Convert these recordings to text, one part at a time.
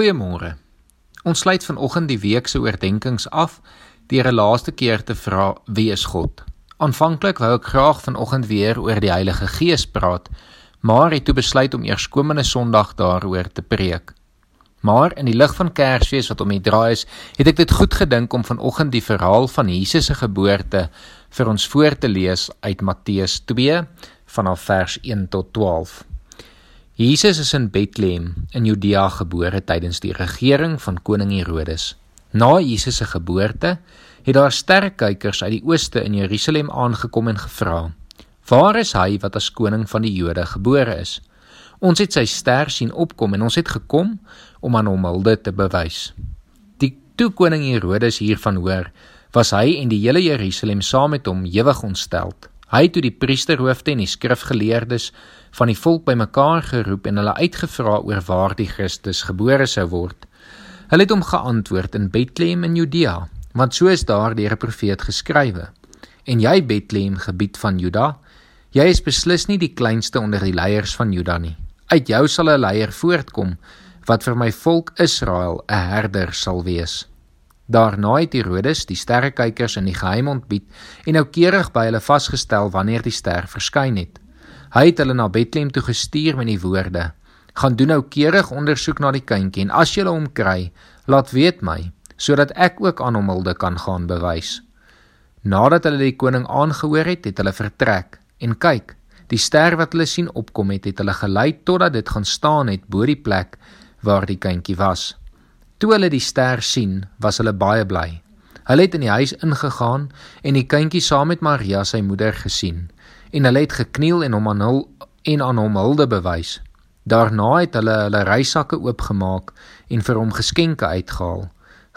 Goeiemôre. Ons sluit vanoggend die week se oordeenkings af deur 'n laaste keer te vra wie is God. Aanvanklik wou ek graag vanoggend weer oor die Heilige Gees praat, maar het toe besluit om eers komende Sondag daaroor te preek. Maar in die lig van Kersfees wat om die draai is, het ek dit goed gedink om vanoggend die verhaal van Jesus se geboorte vir ons voor te lees uit Matteus 2 vanaf vers 1 tot 12. Jesus is in Bethlehem in Judea gebore tydens die regering van koning Herodes. Na Jesus se geboorte het daar sterrekykers uit die ooste in Jerusalem aangekom en gevra: "Waar is hy wat as koning van die Jode gebore is? Ons het sy ster sien opkom en ons het gekom om aan hom hulde te bewys." Die toe koning Herodes hiervan hoor, was hy en die hele Jerusalem saam met hom ewig ontsteld. Hy het toe die priesterhoofde en die skrifgeleerdes van die volk bymekaar geroep en hulle uitgevra oor waar die Christus gebore sou word. Hulle het hom geantwoord in Bethlehem in Judea, want so is daar deur 'n profeet geskrywe. En jy Bethlehem, gebied van Juda, jy is beslis nie die kleinste onder die leiers van Juda nie. Uit jou sal 'n leier voortkom wat vir my volk Israel 'n herder sal wees. Daarna het Herodes die sterrekykers in die geheim ontbied en noukeurig by hulle vasgestel wanneer die ster verskyn het. Hy het hulle na Bethlehem toe gestuur met die woorde: "Gaan doen noukeurig ondersoek na die kindjie en as jy hom kry, laat weet my, sodat ek ook aan hom hulde kan gaan bewys." Nadat hulle die koning aangehoor het, het hulle vertrek en kyk, die ster wat hulle sien opkom het, het hulle gelei totdat dit gaan staan het bo die plek waar die kindjie was. Toe hulle die ster sien, was hulle baie bly. Hulle het in die huis ingegaan en die kindjie saam met Maria sy moeder gesien en hulle het gekniel en hom aan hul en aan hom hulde bewys. Daarna het hulle hulle reissakke oopgemaak en vir hom geskenke uitgehaal: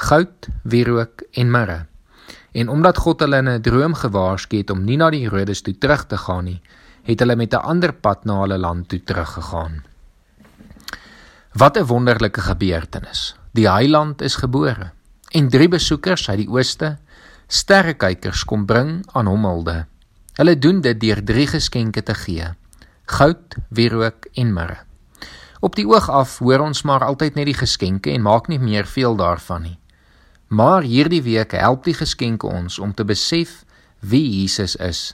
goud, wierook en mirre. En omdat God hulle in 'n droom gewaarsku het om nie na die Herodes toe terug te gaan nie, het hulle met 'n ander pad na hulle land toe teruggegaan. Wat 'n wonderlike gebeurtenis. Die heiland is gebore en drie besoekers uit die ooste, sterrekykers kom bring aan hom hulde. Hulle doen dit deur drie geskenke te gee: goud, wierook en mirre. Op die oog af hoor ons maar altyd net die geskenke en maak nie meer veel daarvan nie. Maar hierdie week help die geskenke ons om te besef wie Jesus is.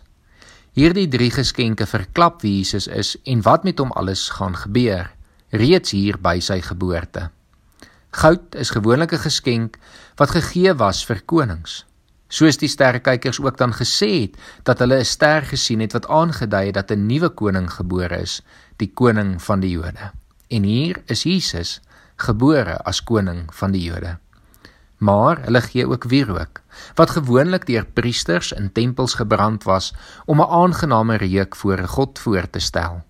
Hierdie drie geskenke verklap wie Jesus is en wat met hom alles gaan gebeur reeds hier by sy geboorte. Goud is gewoonlik 'n geskenk wat gegee was vir konings. Soos die sterrekykers ook dan gesê het dat hulle 'n ster gesien het wat aangedui het dat 'n nuwe koning gebore is, die koning van die Jode. En hier is Jesus gebore as koning van die Jode. Maar hulle gee ook wierook wat gewoonlik deur priesters in tempels gebrand was om 'n aangename reuk voor God voor te stel.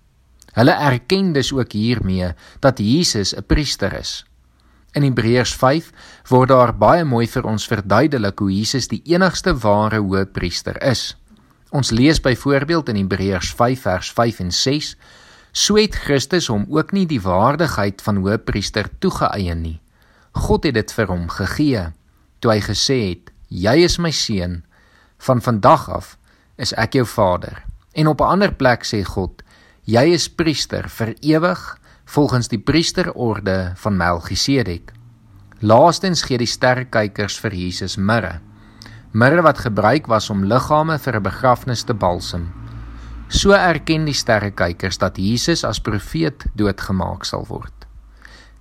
Hulle erken dus ook hiermee dat Jesus 'n priester is. In Hebreërs 5 word daar baie mooi vir ons verduidelik hoe Jesus die enigste ware hoëpriester is. Ons lees byvoorbeeld in Hebreërs 5 vers 5 en 6: So het Christus hom ook nie die waardigheid van hoëpriester toegeëien nie. God het dit vir hom gegee toe hy gesê het: "Jy is my seun, van vandag af is ek jou vader." En op 'n ander plek sê God: "Jy is priester vir ewig volgens die priesterorde van Melchisedek. Laastens gee die sterrekykers vir Jesus mirre. Mirre wat gebruik was om liggame vir 'n begrafnis te balsem. So erken die sterrekykers dat Jesus as profeet doodgemaak sal word.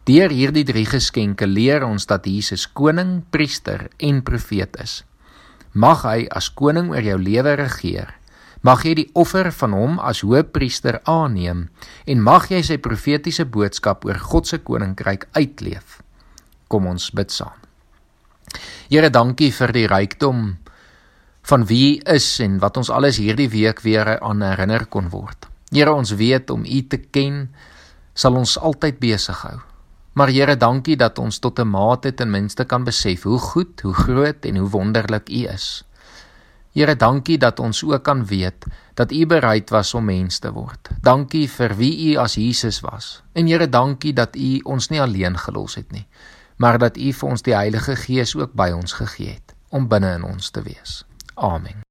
Deur hierdie drie geskenke leer ons dat Jesus koning, priester en profeet is. Mag hy as koning oor jou lewe regeer Mag jy die offer van hom as hoëpriester aanneem en mag jy sy profetiese boodskap oor God se koninkryk uitleef. Kom ons bid saam. Here, dankie vir die rykdom van wie is en wat ons alles hierdie week weer aan herinner kon word. Here, ons weet om U te ken sal ons altyd besig hou. Maar Here, dankie dat ons tot 'n mate ten minste kan besef hoe goed, hoe groot en hoe wonderlik U is. Here, dankie dat ons ook kan weet dat U bereid was om mens te word. Dankie vir wie U as Jesus was. En Here, dankie dat U ons nie alleen gelos het nie, maar dat U vir ons die Heilige Gees ook by ons gegee het om binne in ons te wees. Amen.